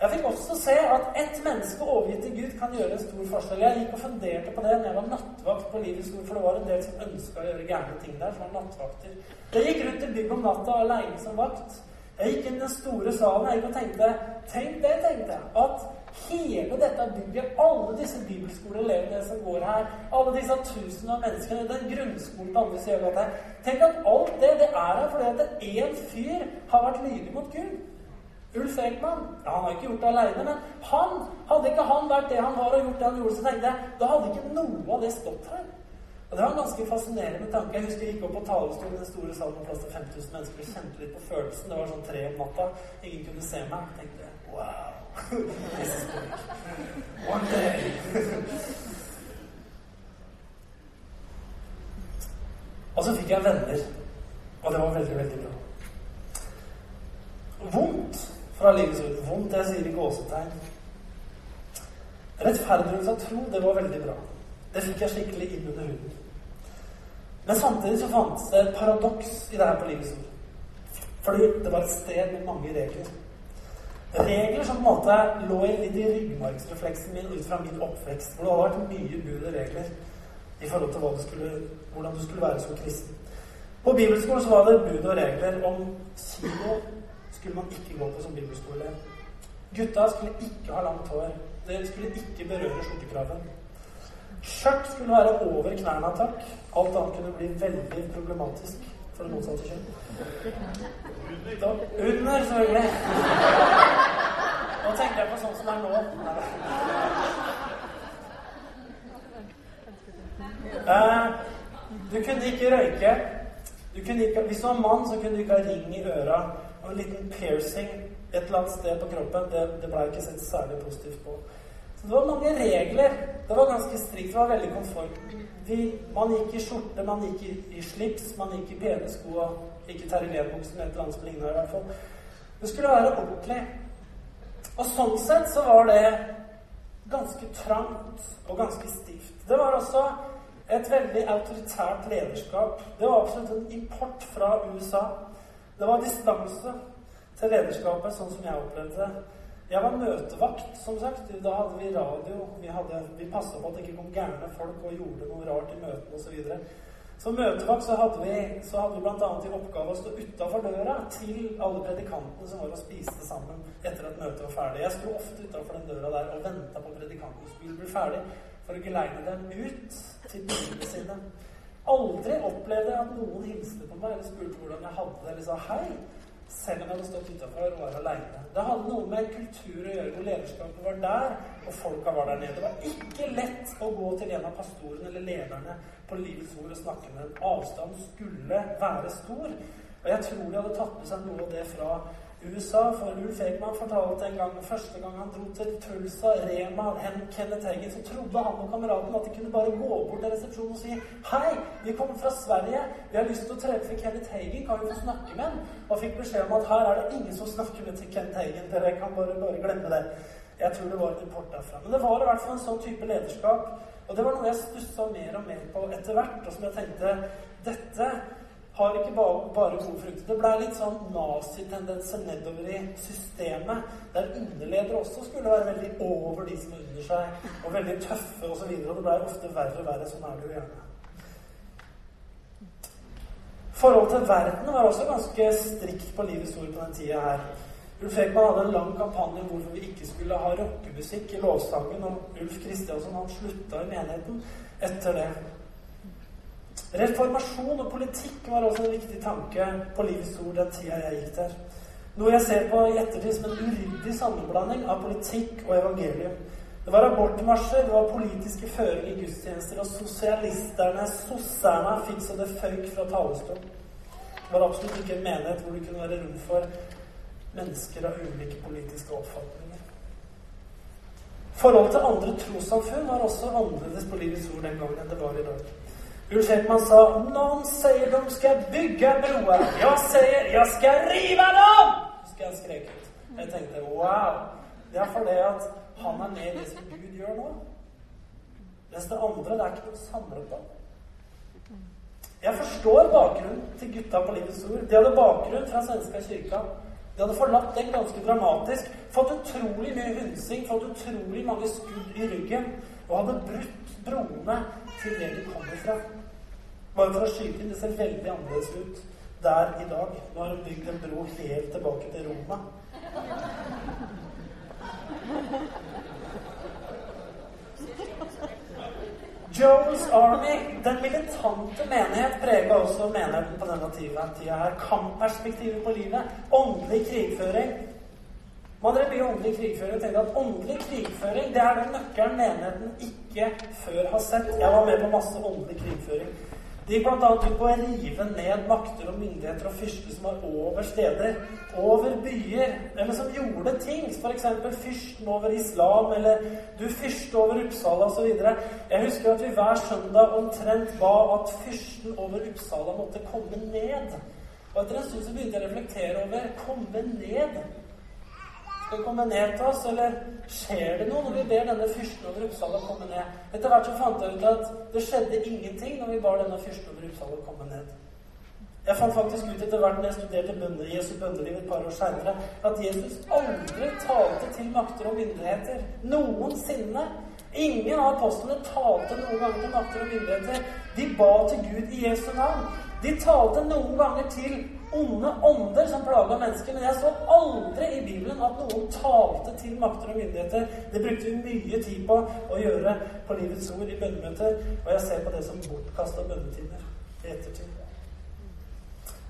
Jeg fikk også se at ett menneske overgitt til Gud kan gjøre en stor forskjell. Jeg gikk og funderte på det når jeg var nattvakt på Livets Ord, for det var en del som ønska å gjøre gærne ting der, som var nattvakter. Jeg gikk rundt i bygget om natta aleine som vakt. Jeg gikk inn i den store salen jeg gikk og tenkte Tenk det, tenkte jeg. At hele dette bygget, alle disse bibelskoleelevene som går her, alle disse tusen av menneskene, den grunnskolen på andre av gata Tenk at alt det, det er her fordi at én fyr har vært lydig mot Gud. Ulf Ekman. Ja, han har ikke gjort det aleine, men han, hadde ikke han vært det han var og gjort det han gjorde, så tenkte jeg da hadde ikke noe av det stått her. Og Det var ganske fascinerende tanke. Jeg husker jeg gikk opp på talerstolen i den store salen med plass til 5000 mennesker og kjente litt på følelsen. Det var sånn tre om natta. Ingen kunne se meg. Jeg tenkte wow. [laughs] One day. og så fikk jeg venner, og det var veldig, veldig bra. Vondt fra livets ord. Vondt, jeg sier i gåsetegn. Rettferdiggjørelse av tro, det var veldig bra. Det fikk jeg skikkelig inn under huden. Men samtidig så fantes det et paradoks i det her på livets ord. Fordi det var et sted med mange regler. Regler som på en måte lå litt i ryggmargsrefleksen min ut fra min oppvekst. Hvor det hadde vært mye bud og regler i forhold til du skulle, hvordan du skulle være som kristen. På bibelskolen så var det bud og regler om kino skulle man ikke gå på som bibelskole. Gutta skulle ikke ha langt hår. Det skulle ikke berøre skjortekraven. Skjørt skulle være over knærne, takk. Alt annet kunne bli veldig problematisk for det motsatte kjønn. Under, selvfølgelig. Nå tenker jeg på sånn som det er nå. Uh, du kunne ikke røyke. Du kunne ikke, hvis du var mann, så kunne du ikke ha ring i øra og en liten piercing et eller annet sted på kroppen. Det, det ble ikke sett særlig positivt på. Så det var mange regler. Det var ganske strikt. Det var veldig komfort. Vi, man gikk i skjorte, man gikk i, i slips, man gikk i pene sko og ikke terrelébukse med et eller annet som ligna, i hvert fall. Det skulle være ordentlig. Og sånn sett så var det ganske trangt og ganske stivt. Det var også et veldig autoritært lederskap. Det var absolutt en import fra USA. Det var distanse til lederskapet, sånn som jeg opplevde det. Jeg var møtevakt, som sagt. Da hadde vi radio. Vi, hadde, vi passa på at det ikke kom gærne folk og gjorde noe rart i møtene osv. Som møtevakt så hadde vi, så hadde vi bl.a. i oppgave å stå utafor døra til alle predikantene som var og spiste sammen etter at møtet var ferdig. Jeg sto ofte utafor den døra der og venta på predikantene skulle bli ferdig, for å geleide dem ut til bilene sine. Aldri opplevde jeg at noen hilste på meg eller spurte hvordan jeg hadde det, eller sa hei selv om jeg hadde stått utafor og var aleine. Det hadde noe med kultur å gjøre, hvor lederskapet var der, og folka var der nede. Det var ikke lett å gå til en av pastorene eller lederne på Livets Ord og snakke med dem. Avstanden skulle være stor. Og jeg tror de hadde tatt med seg noe av det fra USA. For Ulf Ekman fortalte en gang første gang han dro til Tulsa, Rema, hen Kenneth Hagen, så trodde han og kameraten at de kunne bare gå bort til resepsjonen og si Hei, vi kommer fra Sverige. Vi har lyst til å treffe Kenneth Hagen. Kan vi få snakke med ham? Og fikk beskjed om at her er det ingen som snakker med til Kenneth Hagen. Dere kan bare, bare glemme det. Jeg tror det var en import derfra. Men det var i hvert fall en sånn type lederskap. Og det var noe jeg stussa mer og mer på etter hvert, og som jeg tenkte Dette har ikke bare, bare gode frukter. Det ble litt sånn nazitendenser nedover i systemet, der underledere også skulle være veldig over de som er under seg, og veldig tøffe osv. Og, så og det ble ofte verre og verre. Sånn er det jo gjerne. Forholdet til verden var også ganske strikt på livets ord på den tida her. Ulf Ekman hadde en lang kampanje om hvorfor vi ikke skulle ha rockemusikk i lovsangen, og Ulf Kristiansen slutta i menigheten etter det. Reformasjon og politikk var også en viktig tanke på livets ord den tida jeg gikk der. Noe jeg ser på i ettertid som en uryddig sammenblanding av politikk og evangelium. Det var abortmarsjer, det var politiske føringer i gudstjenester, og sosialisterne, sosserne, fikk så det føyk fra talerstolen. Det var absolutt ikke en menighet hvor det kunne være rom for mennesker av ulike politiske oppfatninger. Forholdet til andre trossamfunn var også annerledes på Livets Ord den gangen enn det var i dag. Ulf Ekman sa noen sier de skal bygge broer. Jeg sier jeg skal rive dem! skal jeg skreke ut. Jeg tenkte wow. Det er fordi at han er med i det som Gud gjør nå. Mens det andre, det er ikke noe å samle på. Jeg forstår bakgrunnen til gutta på Livets Ord. De hadde bakgrunn fra Svenska kyrka. De hadde forlatt den ganske dramatisk. Fått utrolig mye hunsing, fått utrolig mange skudd i ryggen. Og hadde brutt broene til det de kommer fra. Bare for å skyte inn, det ser veldig annerledes ut der i dag. Nå har hun bygd en bro helt tilbake til Roma. Jones Army, den militante menighet, prega også menigheten på denne tida. her. Kampperspektivet på livet. Åndelig krigføring. Man drev mye åndelig krigføring og tenkte at åndelig krigføring det er den nøkkelen menigheten ikke før har sett. Jeg var med på masse åndelig krigføring. De gikk bl.a. ut på å rive ned makter og myndigheter og fyrster som var over steder, over byer, eller som gjorde ting. F.eks. fyrsten over islam, eller du fyrste over Uppsala osv. Jeg husker at vi hver søndag omtrent ba at fyrsten over Uppsala måtte komme ned. Og etter en stund så begynte jeg å reflektere over komme ned skal komme ned til oss, eller skjer det noe når vi ber denne fyrsten over Uppsala komme ned? Etter hvert så fant jeg ut at det skjedde ingenting når vi bar denne fyrsten over Uppsala komme ned. Jeg fant faktisk ut etter hvert når jeg studerte bønder, Jesu bønneliv et par år seinere, at Jesus aldri talte til makter og myndigheter. Noensinne. Ingen av apostlene talte noen ganger til makter og myndigheter. De ba til Gud i Jesu navn. De talte noen ganger til onde ånder som plaga mennesker. Men jeg så aldri i Bibelen at noen talte til makter og myndigheter. Det brukte vi mye tid på å gjøre på Livets Ord i bønnemøter. Og jeg ser på det som bortkasta bønnetimer i ettertid.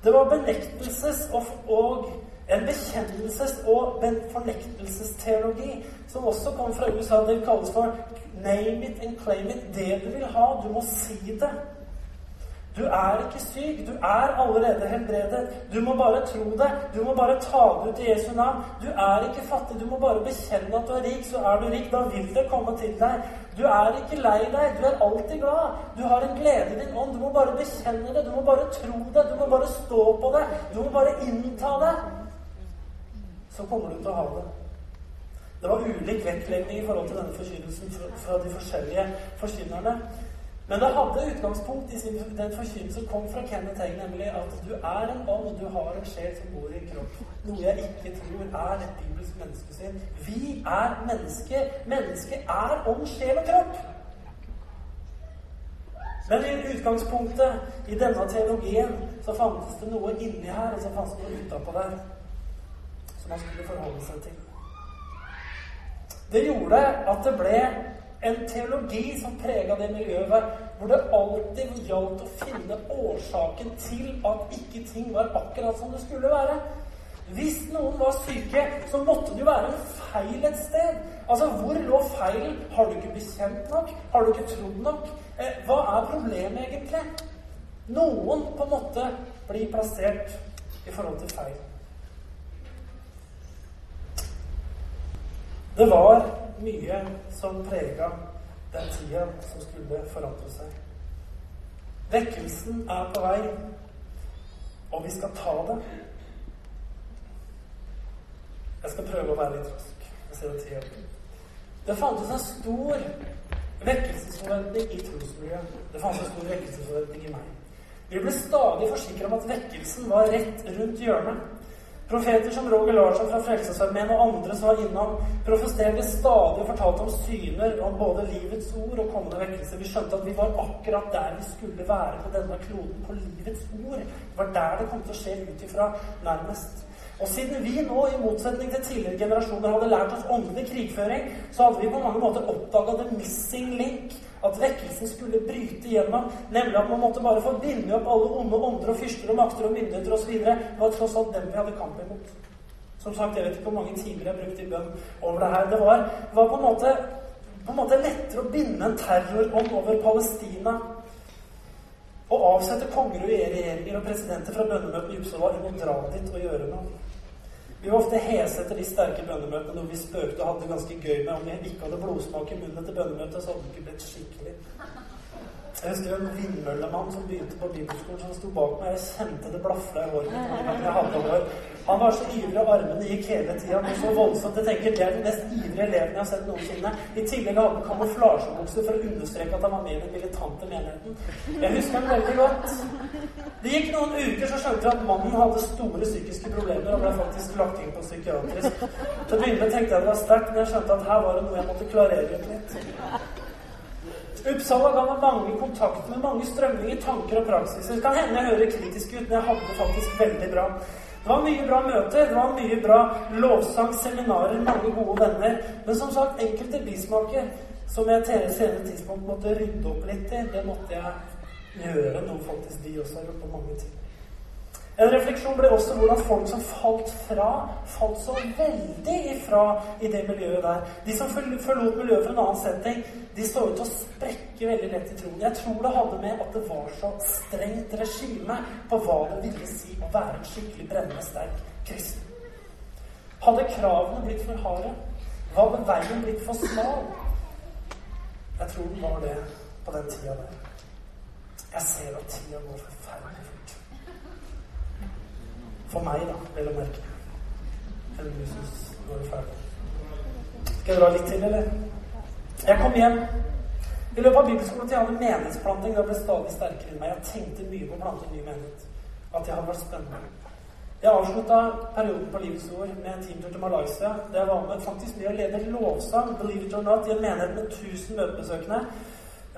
Det var benektelses- og, og en bekjennelses- og fornektelsesteologi som også kom fra USA. Det kalles for 'name it and claim it'. Det du vil ha, du må si det. Du er ikke syk. Du er allerede helbredet. Du må bare tro det. Du må bare ta det ut i Jesu navn. Du er ikke fattig. Du må bare bekjenne at du er rik, så er du rik. Da vil det komme til deg. Du er ikke lei deg. Du er alltid glad. Du har en glede i din ånd. Du må bare bekjenne det. Du må bare tro det. Du må bare stå på det. Du må bare innta det. Så kommer du til å ha det. Det var ulik vektlegging i forhold til denne forkynnelsen fra de forskjellige forkynnerne. Men det hadde utgangspunkt i den forkynnelsen kom fra Kenneth Heng, nemlig at du er en ånd, du har en sjel som bor i en kropp. Noe jeg ikke tror er et bibelsk menneskesyn. Vi er mennesker. Mennesket er ånd, sjel og kropp. Men i utgangspunktet i denne teologien så fantes det noe inni her, og så fantes det noe utapå der som man skulle forholde seg til. Det gjorde at det ble en teologi som prega det miljøet hvor det alltid gjaldt å finne årsaken til at ikke ting var akkurat som det skulle være. Hvis noen var syke, så måtte det jo være en feil et sted. Altså, hvor lå feilen? Har du ikke bekjent nok? Har du ikke trodd nok? Eh, hva er problemet egentlig? Noen på en måte blir plassert i forhold til feil. Det var mye som prega den tida som skulle forandre seg. Vekkelsen er på vei, og vi skal ta det. Jeg skal prøve å være litt rask. Jeg ser at Det fantes en stor vekkelsesforventning i trosmiljøet. Det fantes en stor vekkelsesforventning i meg. Vi ble stadig forsikra om at vekkelsen var rett rundt hjørnet. Profeter som Roger Larsson fra Frelsesarmeen og andre som var innom, profesterte stadig og fortalte om syner, om både livets ord og kommende vekkelse. Vi skjønte at vi var akkurat der vi skulle være på denne kloden, på livets ord. Det var der det kom til å skje ut ifra, nærmest. Og siden vi nå, i motsetning til tidligere generasjoner, hadde lært oss åndelig krigføring, så hadde vi på mange måter oppdaga the missing link at vekkelsen skulle bryte gjennom, nemlig at man måtte bare få binde opp alle onde ånder og fyrster og makter og myndigheter osv. Var tross alt dem vi hadde kamp imot. Som sagt, jeg vet ikke hvor mange timer jeg brukte i bønn over det her. Det var, var på, en måte, på en måte lettere å binde en terrorånd over Palestina og avsette konger og regjeringer og presidenter fra bønnemøtet i Uppsala enn å dra dit og gjøre noe. Vi var ofte hese etter de sterke bønnemøtene noe vi spøkte og hadde det ganske gøy med om vi ikke hadde blodsmak i munnen etter bønnemøtet, så hadde det ikke blitt skikkelig. Jeg husker en vindmøllemann som begynte på bibelskolen, som sto bak meg. Jeg kjente det blafra i håret. Han var så ivrig, og armene gikk hele tida. Så voldsomt. Jeg tenker Det er den mest ivrige eleven jeg har sett noensinne. I tillegg hadde han kamuflasjebukse for å understreke at han var med i den militante menigheten. Jeg husker han veldig godt. Det gikk noen uker, så skjønte jeg at mannen hadde store psykiske problemer og ble faktisk lagt inn på psykiatrisk. Til å begynne med tenkte jeg det var sterkt, men jeg skjønte at her var det noe jeg måtte klarere ut litt. Uppsala ga meg mange kontakter med mange strømninger, tanker og praksiser. Det kan hende jeg hører kritisk ut, men jeg hadde det faktisk veldig bra. Det var mye bra møter, det var mye bra lovsang, seminarer, mange gode venner. Men som sagt, enkelte bismaker som jeg til et senere tidspunkt måtte rydde opp litt i, det måtte jeg gjøre, noe faktisk de også har gjort på mange ting. En refleksjon ble også hvordan folk som falt fra, falt så veldig ifra i det miljøet der. De som forlot miljøet for en annen setting, de så ut til å sprekke veldig lett i troen. Jeg tror det hadde med at det var så strengt regime på hva det ville si å være en skikkelig brennende sterk kristen. Hadde kravene blitt for harde? Hadde veien blitt for smal? Jeg tror den var det på den tida der. Jeg ser at tida går forferdelig fort. For meg, da, vel å merke. Heldigvis går det ferdig. Skal jeg dra litt til, eller? Jeg kom hjem. I løpet av bibelskolen til jeg hadde menighetsplanting. Det ble stadig sterkere i meg. Jeg tenkte mye på å plante ny menighet. At det hadde vært spennende. Jeg avslutta perioden på Livets Ord med en teamtur til Malaysia. Jeg var med faktisk med å lede lovsang believe it or not, i en menighet med 1000 møtebesøkende.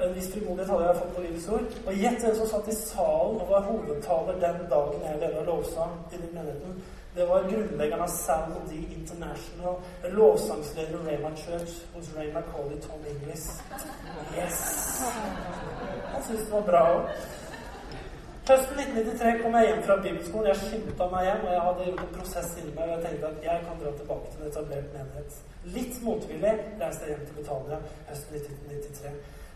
En viss frimodighet hadde jeg fått på Livets Ord. Og gjett hvem som satt i salen og var hovedtaler den dagen jeg leda lovsang i den menigheten. Det var grunnleggeren av Sound D International, en lovsangsleder i Rema Church hos Ray McCauley Tom Inglis. Yes! Han syntes det var bra òg. Høsten 1993 kom jeg hjem fra bibelskolen. Jeg skynda meg hjem, og jeg hadde gjort en prosess inni meg. Og jeg tenkte at jeg kan dra tilbake til en etablert menighet. Litt motvillig reiste jeg hjem til Britannia høsten 1993.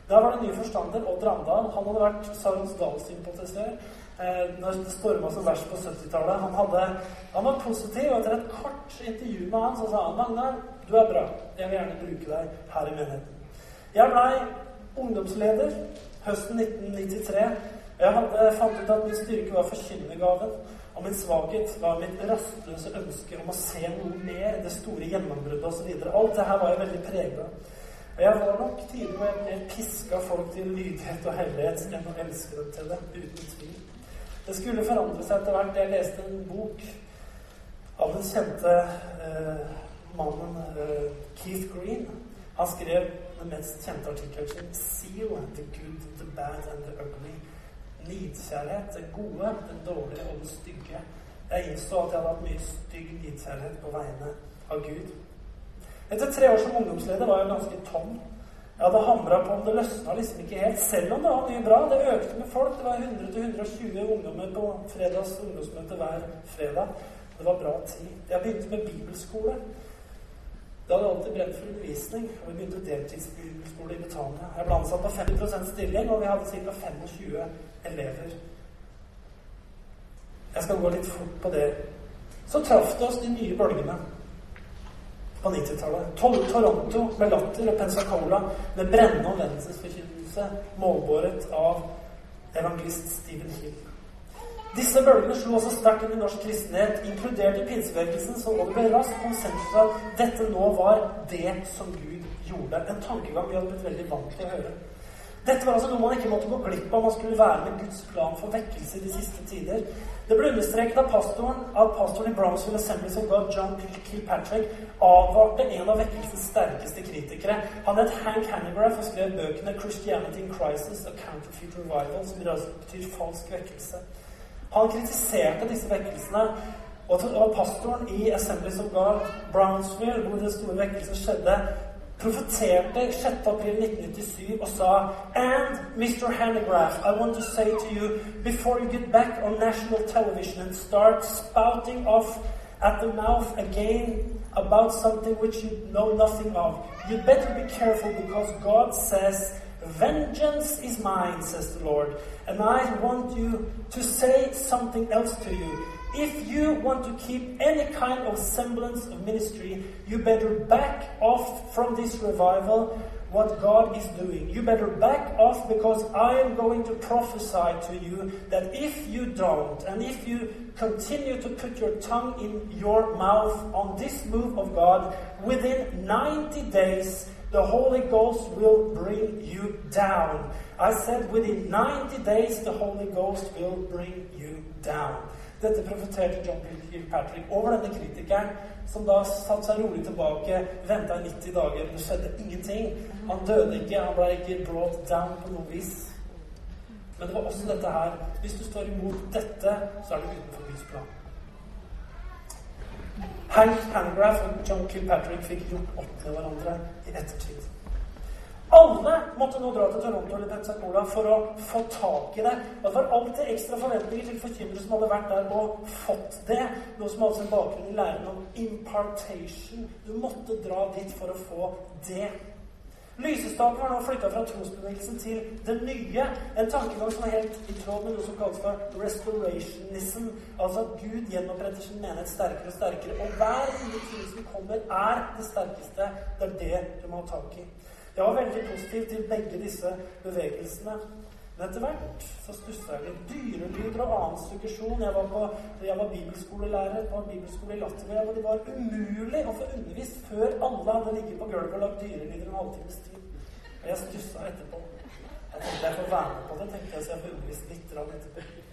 Da var det nye forstander, Odd Randal. Han hadde vært Sarons Dahl-sympatisør eh, når det storma som verst på 70-tallet. Han, han var positiv, og etter et kort intervju med han så sa han Magnar, du er bra. Jeg vil gjerne bruke deg her i menigheten. Jeg blei ungdomsleder høsten 1993. Jeg fant ut at min styrke var forkynnergaven, og min svakhet var mitt rastløse ønske om å se noe mer, det store gjennombruddet osv. Alt det her var jeg veldig prega av. Jeg var nok tidlig hvor jeg mer piska folk til lydighet og hellighet enn å elske dem til det, uten tvil. Det skulle forandre seg etter hvert. Jeg leste en bok av den kjente eh, mannen eh, Keith Green. Han skrev den mest kjente artikkelen sin 'Seal the good, the bad and the ugly'. Nidkjærlighet. Den gode, den dårlige og den stygge. Jeg innså at jeg hadde hatt mye stygg nidkjærlighet på vegne av Gud. Etter tre år som ungdomsleder var jeg ganske tom. Jeg hadde hamra på om det løsna liksom ikke helt, selv om det var mye bra. Det økte med folk. Det var 100-120 ungdommer på fredags ungdomsmøte hver fredag. Det var bra tid. Jeg begynte med bibelskole. Det hadde alltid brent for undervisning, og vi begynte deltidsbibelskole i Betania. Jeg ble ansatt på 50% stilling, og vi hadde ca. 25 elever. Jeg skal gå litt fort på det. Så traff det oss de nye bølgene på 90-tallet. Toronto med latter og Pensacola med brennende omvendelsesforkynnelse målbåret av evangelist Stephen Hill. Disse bølgene slo også sterkt i norsk kristenhet, inkludert i pinsebevegelsen, så det ble raskt konsensus at dette nå var det som Gud gjorde. En tankegang vi hadde blitt veldig vant til å høre. Dette var altså noe man ikke måtte gå glipp av. Man skulle være med Guds plan for vekkelse i de siste tider. Det ble understreket av pastoren at pastoren i Brownsville Assembly som God John Kilpatrick advarte en av vekkelsens sterkeste kritikere. Han het Hank Hannigraff og skrev bøkene 'Christianity in Crisis' og 'Counterfeit Revival', som betyr falsk vekkelse. Han kritiserte disse vekkelsene. Og pastoren i Assembly of God Brownsville, hvor den store vekkelsen skjedde, profeterte 6. april 1997 og sa And Mr. Hanegraaff, I want to say to you, before you get back on national television and start spouting off at the mouth again about something which you know nothing of, you better be careful because God says, Vengeance is mine, says the Lord. And I want you to say something else to you. If you want to keep any kind of semblance of ministry, you better back off from this revival what God is doing. You better back off because I am going to prophesy to you that if you don't, and if you continue to put your tongue in your mouth on this move of God, within 90 days, the Holy Ghost will bring you down. I said within 90 days, the Holy Ghost will bring you down. Dette profeterte John Kilpatrick over denne kritikeren, som da satte seg rolig tilbake, venta i 90 dager. Det skjedde ingenting. Han døde ikke, han ble ikke brought down på noe vis. Men det var også dette her. Hvis du står imot dette, så er du utenfor Guds plan. Hank Pangraff og John Kilpatrick fikk gjort opp med hverandre i ettertid. Alle måtte nå dra til Toronto eller Pensacola for å få tak i det. Og det var alltid ekstra forventninger til forkynnere som hadde vært der og fått det. Noe som hadde sin bakgrunn i læren om impartation. Du måtte dra dit for å få det. Lysestaken var nå flytta fra trosbevegelsen til det nye. En tankegang som er helt i tråd med noe som kalles for restorationism. Altså at Gud gjenoppretter sin menighet sterkere og sterkere. Og hver nye tid som kommer, er det sterkeste. Det er det du må ha tak i. Jeg var veldig positiv til begge disse bevegelsene. Men etter hvert så stussa jeg litt. Dyrelyder og annen suggesjon. Jeg var, på, jeg var bibelskolelærer på en bibelskole i Latvia hvor det var umulig å få undervist før alle hadde ligget på gulvet og lagt dyrelyder en halvtimes tid. Og jeg stussa etterpå. Jeg tenkte jeg får være med på det, tenkte jeg, så jeg får undervist litt etterpå.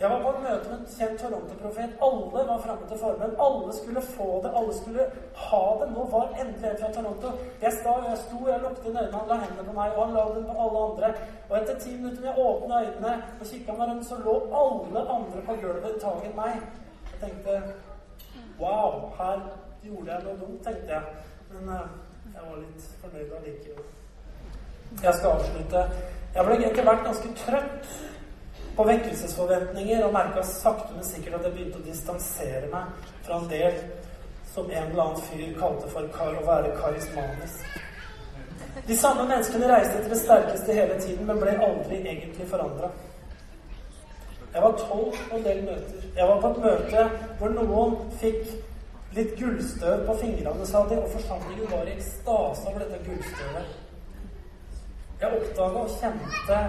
Jeg var på et møte med en kjent Toronto-profet. Alle var framme til formen. Alle skulle få det. Alle skulle ha det. Nå var endelig en fra Toronto. Jeg sto, jeg, sto, jeg lukket inn øynene, han la hendene på meg, og han la dem på alle andre. Og etter ti minutter jeg åpna øynene og kikka meg rundt, så lå alle andre på gulvet i i meg. Jeg tenkte Wow, her gjorde jeg noe dumt, tenkte jeg. Men uh, jeg var litt fornøyd allikevel. Jeg skal avslutte. Jeg ble etter hvert ganske trøtt på vekkelsesforventninger og merka sakte, men sikkert at jeg begynte å distansere meg fra en del som en eller annen fyr kalte for kar å være karismanisk. De samme menneskene reiste til det sterkeste hele tiden, men ble aldri egentlig forandra. Jeg var tolv på en del møter. Jeg var på et møte hvor noen fikk litt gullstøv på fingrene, sa de, og forsamlingen var i ekstase over dette gullstøvet. Jeg oppdaga og kjente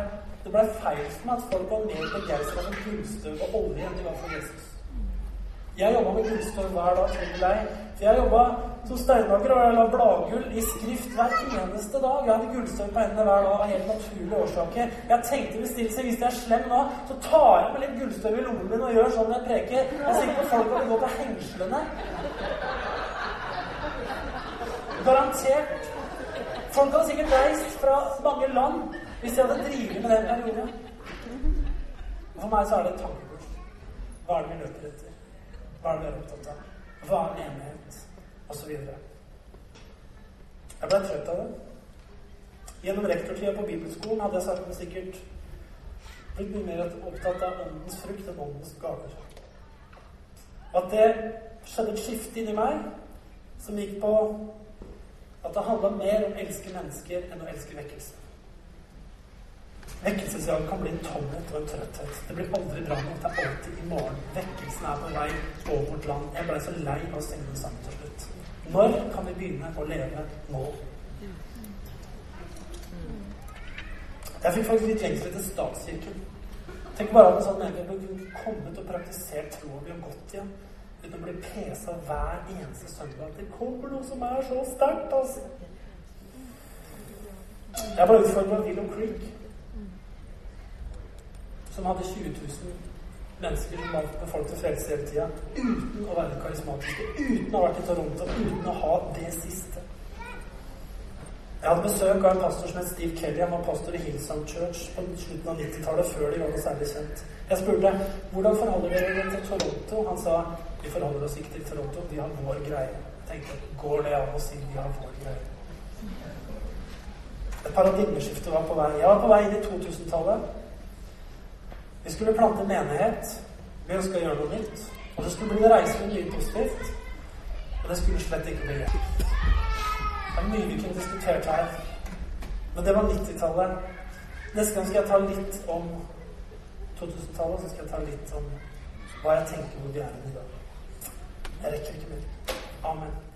det ble feil for meg at folk var mer begeistra for gullstøv og olje enn de var for Jesus. Jeg jobba med gullstøv hver dag. til lei. Jeg jobba som steinmaker og jeg la bladgull i skrift hver eneste dag. Jeg hadde gullstøv på hendene hver dag av helt naturlige årsaker. Jeg tenkte bestillelse. Hvis jeg er slem nå, så tar jeg med litt gullstøv i lommen min og gjør sånn jeg preker. Jeg er sikker på folk kan gå på hengslene. Garantert. Folk har sikkert reist fra mange land hvis jeg hadde drevet med den gjorde For meg så er det et tankekors. Hva er det vi løper etter? Hva er det vi er opptatt av? Hva er menighet? Og så videre. Jeg ble trøtt av det. Gjennom rektortida på bibelskolen hadde jeg sagt sikkert blitt mye mer opptatt av åndens frukt enn åndens gaver. At det skjedde et skifte inni meg som gikk på at det handla mer om å elske mennesker enn å elske vekkelse. Vekkelsesjag kan bli en tomhet og en trøtthet. Det blir aldri bra nok. Det er alltid i morgen. Vekkelsen er på vei over vårt land. Jeg blei så lei av å stenge den sammen til slutt. Når kan vi begynne å leve nå? Jeg fikk faktisk litt lengsel til statskirken. Tenk bare at en sånn menighet kunne kommet og praktisert troa vi har gått igjen. Uten å bli pesa hver eneste søndag. Det kommer noe som er så sterkt, altså. Jeg ble utfordra av Willow Creek, som hadde 20 000 mennesker som var befolket frelse hele tida, uten å være karismatiske, uten å ha vært i Toronto, uten å ha det siste. Jeg hadde besøk av en pastor som het Steve Kelly. Han var pastor i Hillsong Church på slutten av 90-tallet, før de var noe særlig kjent. Jeg spurte hvordan forholder dere dere til Toronto. Han sa vi forholder oss ikke til Toronto, de har vår greie. Jeg tenkte, Går det an å si de har vår greie? Et paradigmeskifte var på vei. Jeg var på vei inn i 2000-tallet. Vi skulle plante menighet. Vi ønska å gjøre noe nytt. Og det skulle bli en reise med mye positivt. Og det skulle slett ikke bli greit. Det er mye vi kunne diskutert her. Men det var 90-tallet. Neste gang skal jeg ta litt om 2000-tallet, så skal jeg ta litt om hva jeg tenker hvor vi er i dag. Jeg rekker ikke mer. Amen.